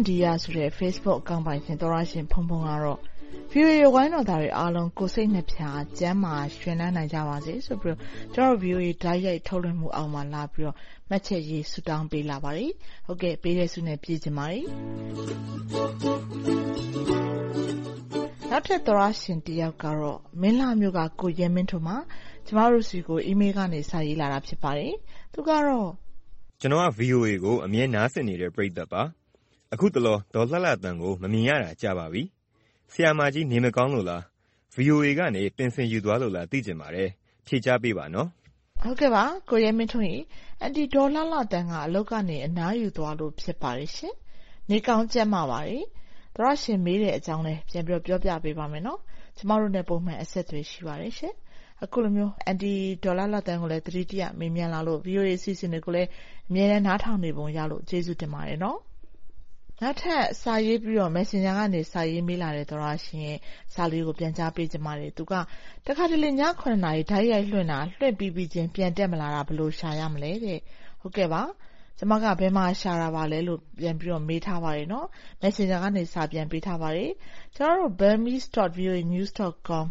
နန္ဒီယဆိုတဲ့ Facebook အကောင့်ပိုင်ရှင်သောတရှင်ဖုန်းဖုန်းကတော့ VOA ဝိုင်းတော်သားတွေအားလုံးကိုယ်စိတ်နှစ်ဖြာကျန်းမာရွှင်လန်းနိုင်ကြပါစေဆိုပြီးကျမတို့ VOA တိုက်ရိုက်ထုတ်လွှင့်မှုအောက်မှာလာပြီးတော့မှတ်ချက်ရေးဆုတောင်းပေးလာပါတယ်။ဟုတ်ကဲ့ပေးတဲ့ဆုနဲ့ပြည့်ချင်ပါတယ်။နောက်ထပ်သောတရှင်တယောက်ကတော့မင်းလှမြို့ကကိုရဲမင်းထွန်းပါ။ကျမတို့ဆီကိုအီးမေးလ်ကနေစာရေးလာတာဖြစ်ပါတယ်။သူကတော့ကျနော်က VOA ကိုအမြဲနားဆင်နေတဲ့ပရိသတ်ပါ အခုတလော ဒေါ်လှလှသန်းကို မမြင်ရတာ ကြာပါပြီ။ဆရာမကြီး နေမကောင်းလို့လား။ VOA ကနေ ပင်စင်ယူသွားလို့လား သိချင်ပါတယ်။ဖြေကြားပေးပါနော်။ဟုတ်ကဲ့ပါ ကိုရဲမင်းထွန်းရေ။အန်တီဒေါ်လှလှသန်းက အလုပ်ကနေ အနားယူသွားလို့ ဖြစ်ပါတယ်ရှင်။နေကောင်းကျန်းမာပါတယ်။သောတရှင်မေးတဲ့အကြောင်းလည်း ပြန်ပြောပြပေးပါမယ်နော်။ကျမတို့နဲ့ ပုံမှန်အဆက်အသွယ် ရှိပါတယ်ရှင်။အခုလိုမျိုး အန်တီဒေါ်လှလှသန်းကိုလည်း သတိတရ မေးမြန်းလာလို့ VOA အစီအစဉ်တွေကိုလည်း အမြဲတမ်း နားထောင်နေပုံရလို့ ကျေးဇူးတင်ပါတယ်နော် နောက်ထပ်စာရေးပြီးတော့ Messenger ကနေစာရေးမေးလာတဲ့သောတရှင်ရဲ့စာလေးကိုပြန်ကြားပေးချင်ပါတယ်။သူကတခါတလေညနာရီတိုက်ရိုက်လွှင့်တာလွှင့်ပြီးပြီးချင်းပြန်တက်မလာတာဘယ်လိုရှာရမလဲတဲ့။ဟုတ်ကဲ့ပါ။ကျမကဘယ်မှာရှာတာပါလဲလို့ပြန်ပြီးတော့မေးထားပါတယ်။ Messenger ကနေစာပြန်ပေးထားပါတယ်။ကျမတို့ burmese.voanews.com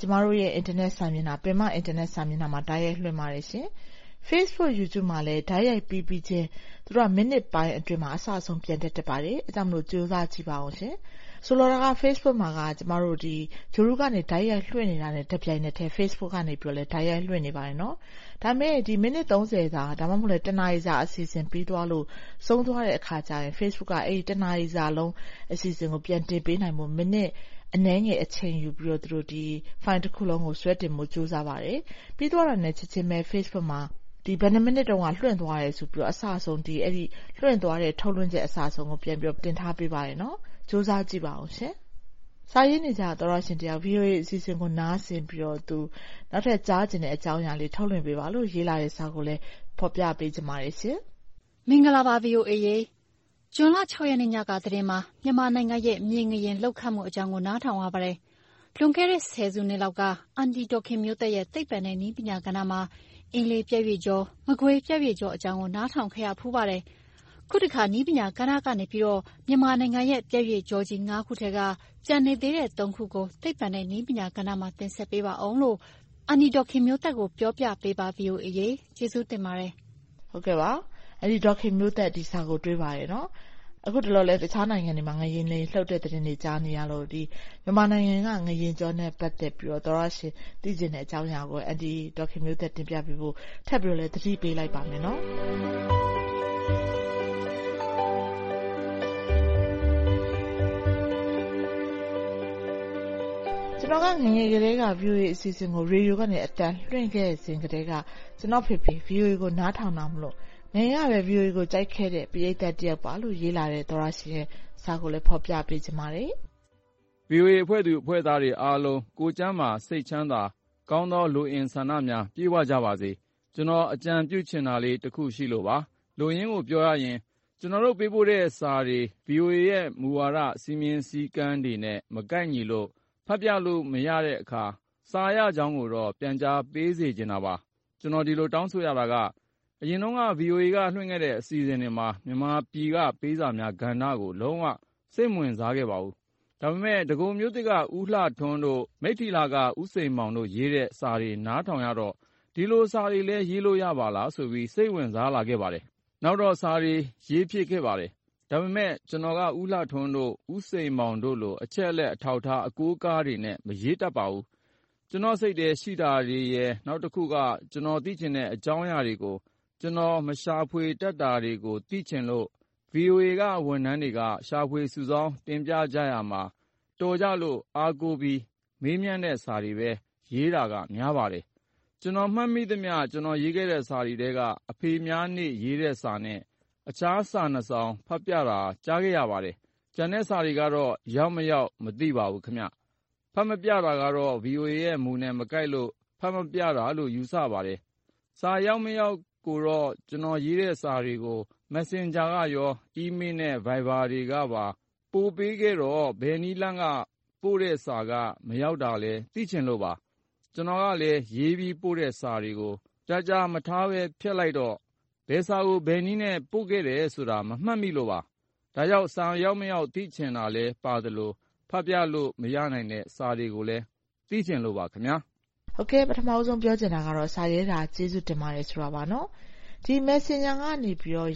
ကျမတို့ရဲ့အင်တာနက်စာမျက်နှာပင်မအင်တာနက်စာမျက်နှာမှာတိုက်ရိုက်လွှင့်ပါတယ်။ Facebook, YouTube မှာလည်း တိုက်ရိုက်ပြီးပြီးချင်း သူတို့က မိနစ်ပိုင်းအတွင်းမှာ အစအဆုံးပြန်တက်တတ်ပါတယ်။အဲဒါကြောင့်ကြိုးစားကြည့်ပါအုံး။ဆိုလိုတာက Facebook မှာက ကျမတို့ဂြိုဟ်တုကနေတိုက်ရိုက်လွှင့်နေတာနဲ့တပြိုင်နက်တည်း Facebook ကနေလည်းတိုက်ရိုက်လွှင့်နေပါတယ်။ဒါပေမဲ့မိနစ်စာဒါမှမဟုတ်တနာရီစာအစီအစဉ်ပြီးသွားလို့ဆုံးသွားတဲ့အခါကြရင် Facebook ကအဲဒီတနာရီစာလုံးအစီအစဉ်ကိုပြန်တင်ပေးနိုင်ဖို့မိနစ်အနည်းငယ်အချိန်ယူပြီးတော့ဖိုင်တခုလုံးကိုဆွဲတင်ဖို့ကြိုးစားပါတယ်။ပြီးသွားတာနဲ့ချက်ချင်းပဲ Facebook မှာ ဘယ်နှစ်မိနစ်တုန်းကလွှင့်သွားတယ်ဆိုပြီးအစအဆုံးလွှင့်သွားတဲ့ထုတ်လွှင့်ချက်အစအဆုံးကိုပြန်တင်ထားပေးပါတယ်။ကြိုးစားကြည့်ပါအုံး။စာရေးနေကြသောတရှင်တယောက် VOA အစီအစဉ်ကိုနားဆင်ပြီးတော့သူနောက်ထပ်ကြားချင်တဲ့အကြောင်းအရာလေးထုတ်လွှင့်ပေးပါလို့ရေးလာတဲ့စာကိုလည်းဖော်ပြပေးချင်ပါတယ်။မင်္ဂလာပါ VOA ရေ။ဇွန်လရက်နေ့ညကသတင်းမှာမြန်မာနိုင်ငံရဲ့မြေငလျင်လှုပ်ခတ်မှုအကြောင်းကိုနားထောင်ရပါတယ်။ လွန်ခဲ့တဲ့ ဆယ်စုနှစ်လောက်က အန်တီဒေါ်ခင်မျိုးသက်ရဲ့ သိပ္ပံနဲ့နည်းပညာကဏ္ဍမှာ အင်းလေးပြတ်ရွေ့ကြော၊မကွေးပြတ်ရွေ့ကြောအကြောင်းကို နားထောင်ခဲ့ရဖူးပါတယ်။ခုတခါ နည်းပညာကဏ္ဍကနေပြီးတော့ မြန်မာနိုင်ငံရဲ့ ပြတ်ရွေ့ကြောကြီး၅ခုထဲက ကျန်နေသေးတဲ့၃ခုကို သိပ္ပံနဲ့နည်းပညာကဏ္ဍမှာ တင်ဆက်ပေးပါဦးလို့ အန်တီဒေါ်ခင်မျိုးသက်ကို ပြောပြပေးပါ VOA ရေ။ကျေးဇူးတင်ပါတယ်။ဟုတ်ကဲ့ပါ။အန်တီဒေါ်ခင်မျိုးသက် ဒီစာကို တွေ့ပါတယ်နော် အခုတလောလည်းတခြားနိုင်ငံတွေမှာ ငလျင်တွေလှုပ်တဲ့သတင်းတွေ ကြားနေရလို့ မြန်မာနိုင်ငံက ငလျင်ကြောနဲ့ ပတ်သက်ပြီးသောတရှင်သိချင်တဲ့အကြောင်းအရာကို အန်တီဒေါ်ခင်မျိုးသက် တင်ပြပေးဖို့ ထပ်ပြီးတော့လည်းသတိပေးလိုက်ပါမယ်နော်။ကျနော်က ငယ်ငယ်ကတည်းက VOA အစီအစဉ်ကို ရေဒီယိုကနေ အသံလွှင့်ခဲ့စဉ်ကတည်းက ကျနော့်ဖေဖေ VOA ကို နားထောင်တာမို့ ငယ်ငယ်ကပဲ VOA ကို ကြိုက်ခဲ့တဲ့ ပရိသတ်တယောက်ပါလို့ ရေးလာတဲ့ သောတရှင်ရဲ့ စာကိုလည်း ဖော်ပြပေးချင်ပါတယ်။ VOA အဖွဲ့သူ အဖွဲ့သားတွေအားလုံး ကိုယ်ကျန်းမာ စိတ်ချမ်းသာ ကောင်းသော လိုအင်ဆန္ဒများ ပြည့်ဝကြပါစေ။ကျနော် အကြံပြုချင်တာလေး တခုရှိလို့ပါ။လိုရင်းကို ပြောရရင် ကျနော်တို့ ပေးပို့တဲ့စာတွေ VOA ရဲ့ မူဝါဒ စည်းမျဉ်းစည်းကမ်းတွေနဲ့ မကိုက်ညီလို့ ဖတ်ပြလို့ မရတဲ့အခါ စာရကြောင်းကိုတော့ ပြန်ကြားပေးစေချင်တာပါ။ကျနော် ဒီလို တောင်းဆိုရတာက အရင်တုန်းက VOA က လွှင့်ခဲ့တဲ့ အစီအစဉ်တွေမှာ မြန်မာပြည်က ပေးစာများကဏ္ဍကို လုံးဝ စိတ်မဝင်စားခဲ့ပါဘူး။ဒါပေမဲ့ ဒဂုံမြို့သစ်က ဦးလှထွန်းတို့၊မိတ္ထီလာက ဦးစိန်မောင်တို့ရေးတဲ့ စာတွေ နားထောင်ရတော့ ဒီလိုစာတွေလည်း ရေးလို့ရပါလားဆိုပြီး စိတ်ဝင်စားလာခဲ့ပါတယ်။နောက်တော့ စာတွေ ရေးဖြစ်ခဲ့ပါတယ်။ဒါပေမဲ့ ကျနော်က ဦးလှထွန်းတို့၊ဦးစိန်မောင်တို့လို အချက်အလက် အထောက်အထား အကိုးအကားတွေနဲ့ မရေးတတ်ပါဘူး။ကျနော့်စိတ်ထဲ ရှိတာတွေရယ် နောက်တခုက ကျနော်သိချင်တဲ့ အကြောင်းအရာတွေကို ကျနော် မရှာဖွေတတ်တာတွေကို သိချင်လို့ VOA က ဝန်ထမ်းတွေက ရှာဖွေ စုဆောင်း တင်ပြကြရာမှာ တော်ကြလို့ အားကိုးပြီး မေးမြန်းတဲ့စာတွေပဲ ရေးတာက များပါတယ်။ကျနော် မှတ်မိသမျှ ကျနော်ရေးခဲ့တဲ့ စာတွေထဲက အဖေများနေ့ရေးတဲ့စာနဲ့ အခြားစာနှစ်စောင် ဖတ်ပြတာ ကြားခဲ့ရပါတယ်။ကျန်တဲ့စာတွေကတော့ ရောက်မရောက် မသိပါဘူးခင်ဗျ။ဖတ်မပြတာကတော့ VOA ရဲ့ မူနဲ့ မကိုက်လို့ ဖတ်မပြတာလို့ ယူဆပါတယ်။စာရောက်မရောက် ကိုတော့ ကျနော်ရေးတဲ့စာတွေကို Messenger ကရော၊အီးမေးလ်နဲ့ Viber တွေကပါ ပို့ပေးခဲ့တော့ ဘယ်နည်းလမ်းက ပို့တဲ့စာက မရောက်တာလဲ သိချင်လို့ပါ။ကျနော်ကလည်း ရေးပြီးပို့တဲ့စာတွေကို ကြာကြာမထားဘဲ ဖျက်လိုက်တော့ ဘယ်စာကို ဘယ်နည်းနဲ့ ပို့ခဲ့တယ်ဆိုတာ မမှတ်မိလို့ပါ။ဒါကြောင့် စာရောက်မရောက် သိချင်တာလည်းပါသလို ဖတ်ပြလို့ မရနိုင်တဲ့ စာတွေကိုလည်း သိချင်လို့ပါခင်ဗျာ။ ဟုတ်ကဲ့ပထမဆုံးပြောချင်တာကတော့စာရေးတာကျေးဇူးတင်ပါတယ်ဆိုတာပါနော်။ဒီ Messenger ကနေ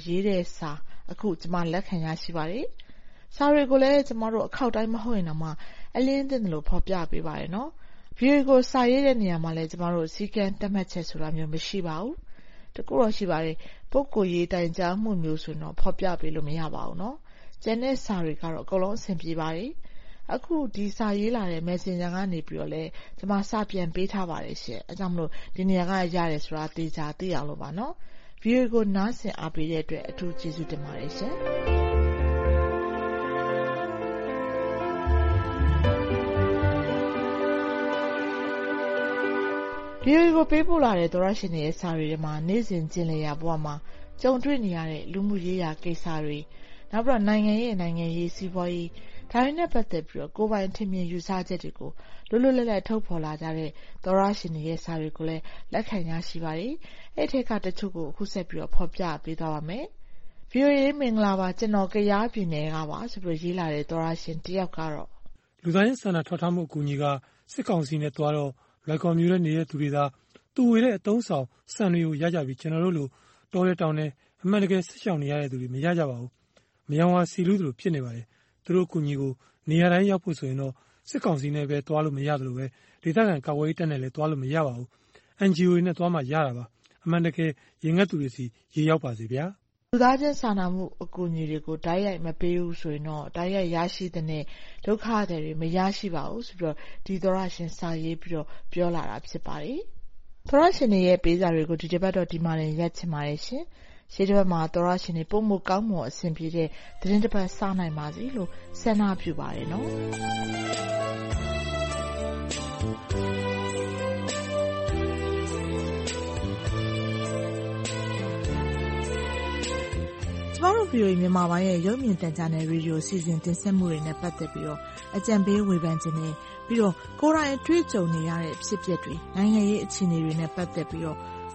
ရေးတဲ့စာအခုကျမလက်ခံရရှိပါတယ်။စာတွေကိုလည်းကျမတို့အခေါက်တိုင်းမဟုတ်ရင်တောင်မှအလျဉ်းသင့်သလိုဖော်ပြပေးပါတယ်နော်။ VOA ကိုစာရေးတဲ့နေရာမှာလည်းကျမတို့စည်းကမ်းသတ်မှတ်ချက်ဆိုတာမျိုးမရှိပါဘူး။တခုတော့ရှိပါတယ်။ပုဂ္ဂိုလ်ရေးတိုင်ကြားမှုမျိုးဆိုရင်တော့ဖော်ပြပေးလို့မရပါဘူးနော်။ကျန်တဲ့စာတွေကတော့အကုန်လုံးအဆင်ပြေပါတယ်။ အခုဒီစာရေးလာတဲ့ Messenger ကနေလည်းကျမစာပြန်ပေးထားပါတယ်။အဲဒါကြောင့်မို့ဒီနေရာကရတယ်ဆိုတာသေချာသိအောင်လို့ပါနော်။ VOA ကိုနားဆင်အားပေးတဲ့အတွက်အထူးကျေးဇူးတင်ပါတယ်ရှင်။ VOA ကိုပေးပို့လာတဲ့သောတရှင်တွေရဲ့စာတွေထဲမှာနေ့စဉ်ကျင့်လည်ရာဘဝမှာကြုံတွေ့နေရတဲ့လူမှုရေးရာကိစ္စတွေ၊နောက်ပြီးတော့နိုင်ငံရေး၊နိုင်ငံရေး၊စီးပွားရေး ဒါတွေနဲ့ပတ်သက်ပြီးကိုယ်ပိုင်ထင်မြင်ယူဆချက်တွေကိုလွတ်လွတ်လပ်လပ်ထုတ်ဖော်လာကြတဲ့သောတရှင်တွေရဲ့စာတွေကိုလည်းလက်ခံရရှိပါတယ်။အဲဒီထဲကတချို့ကိုအခုဆက်ပြီးဖော်ပြပေးသွားပါမယ်။ VOA မင်္ဂလာပါ။ကျနော်ကယားပြည်နယ်ကပါဆိုပြီးရေးလာတဲ့သောတရှင်တယောက်ကတော့လူသားချင်းစာနာထောက်ထားမှုအကူအညီကစစ်ကောင်စီနဲ့သွားတော့လွိုင်ကော်မြို့ထဲနေတဲ့သူတွေသာသူဝေတဲ့အသုံးအဆောင်ဆန်တွေကိုရကြပြီးကျနော်တို့လိုတောထဲတောင်ထဲအမှန်တကယ်စစ်ရှောင်နေရတဲ့သူတွေမရကြပါဘူး။မယောင်ရာဆီလူးသလိုဖြစ်နေပါတယ်။ သူတို့အကူအညီကို နေရာတိုင်းရောက်ဖို့ ဆိုရင်တော့ စစ်ကောင်စီနဲ့ပဲ သွားလို့မရသလို ဒေသခံကာကွယ်ရေးတပ်နဲ့လည်း သွားလို့မရပါဘူး။ NGO တွေနဲ့ သွားမှရတာပါ။အမှန်တကယ် ရေငတ်သူတွေဆီ ရေရောက်ပါစေဗျာ။“လူသားချင်းစာနာမှု အကူအညီတွေကို တိုက်ရိုက်မပေးဘူးဆိုရင်တော့ တိုက်ရိုက်ရရှိသင့်တဲ့ ဒုက္ခသည်တွေ မရရှိပါဘူးဆိုပြီး ဒီသောတရှင် စာရေးပြီး ပြောလာတာ ဖြစ်ပါတယ်။သောတရှင်တွေရဲ့ ပေးစာတွေကို ဒီတပတ်တော့ ဒီမှာတင် ရပ်ချင်ပါတယ်ရှင်။ ရှေ့တပတ်မှာသောတရှင်တွေပိုမိုကောင်းမွန်အဆင်ပြေတဲ့သီတင်းတပတ်စနိုင်ပါစေလို့ဆန္ဒပြုပါတယ်နော်မတို့ VOA မြန်မာပိုင်းရဲ့ရုပ်မြင်သံကြားနယ်ရေဒီယိုအစီအစဉ်တင်ဆက်မှုတွေနဲ့ပတ်သက်ပြီးအကြံပေးဝေဖန်ချင်တယ်။ပြီးတော့ကိုယ်တိုင်အတွေ့အကြုံနေရတဲ့အဖြစ်အပျက်တွေ၊နိုင်ငံရေးအခြေအနေတွေနဲ့ပတ်သက်ပြီး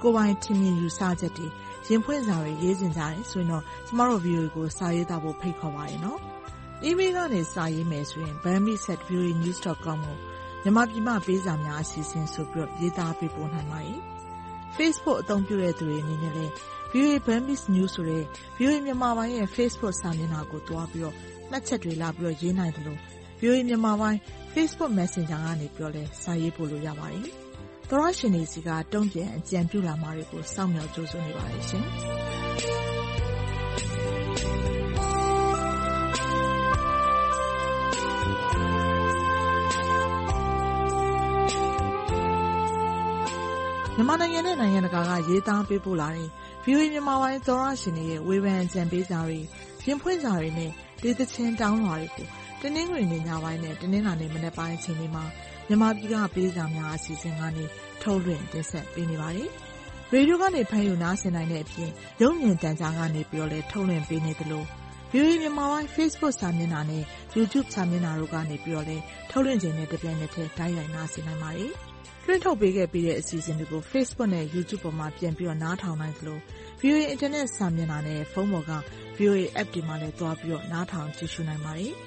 ကိုယ်ပိုင်ထင်မြင်ယူဆချက်တွေ၊ ရင်ဖွင့်စာတွေရေးချင်ကြတယ်ဆိုရင်တော့ကျမတို့ VOA ကိုစာရေးသားဖို့ဖိတ်ခေါ်ပါတယ်နော်။အီးမေးလ်ကနေစာရေးမယ်ဆိုရင် burmese@voanews.com ကိုမြန်မာပြည်မှပေးစာများအစီအစဉ်ဆိုပြီးရေးသားပေးပို့နိုင်ပါတယ်။ Facebook အသုံးပြုတဲ့သူတွေအနေနဲ့လည်း VOA Burmese News ဆိုတဲ့ VOA မြန်မာပိုင်းရဲ့ Facebook စာမျက်နှာကိုသွားပြီးမှတ်ချက်တွေလာရေးနိုင်သလို VOA မြန်မာပိုင်း Facebook Messenger ကနေလည်းစာရေးပို့လို့ရပါတယ်။ သောတရှင်တွေဆီကတုံ့ပြန်အကြံပြုလာမှာတွေကိုစောင့်မျှော်ကြိုဆိုနေပါတယ်ရှင်။မြန်မာနိုင်ငံနဲ့နိုင်ငံတကာကရေးသားပေးပို့လာတဲ့ VOA မြန်မာပိုင်းသောတရှင်တွေရဲ့ဝေဖန်အကြံပေးစာတွေ၊ရင်ဖွင့်စာတွေနဲ့ဒေသချင်းတောင်းလွှာတွေကိုတနင်္ဂနွေနေ့ညပိုင်းနဲ့တနင်္လာနေ့မနက်ပိုင်းအချိန်တွေမှာ မြန်မာပြည်ကပေးစာများအစီအစဉ်ကနေထုတ်လွှင့်တင်ဆက်ပေးနေပါတယ်။ရေဒီယိုကနေဖမ်းယူနားဆင်နိုင်တဲ့အပြင်ရုပ်မြင်သံကြားကနေလည်းထုတ်လွှင့်ပေးနေသလို VOA မြန်မာပိုင်း Facebook စာမျက်နှာနဲ့ YouTube စာမျက်နှာတို့ကနေလည်းထုတ်လွှင့်ချိန်နဲ့တပြိုင်နက်တည်းတိုက်ရိုက်နားဆင်နိုင်ပါတယ်။လွှင့်ထုတ်ပေးခဲ့ပြီးတဲ့အစီအစဉ်တွေကို Facebook နဲ့ YouTube ပေါ်မှာပြန်ပြီးနားထောင်နိုင်သလို VOA အင်တာနက်စာမျက်နှာနဲ့ဖုန်းပေါ်က VOA App တွေမှာလည်းသွားပြီးနားထောင်ကြည့်ရှုနိုင်ပါတယ်။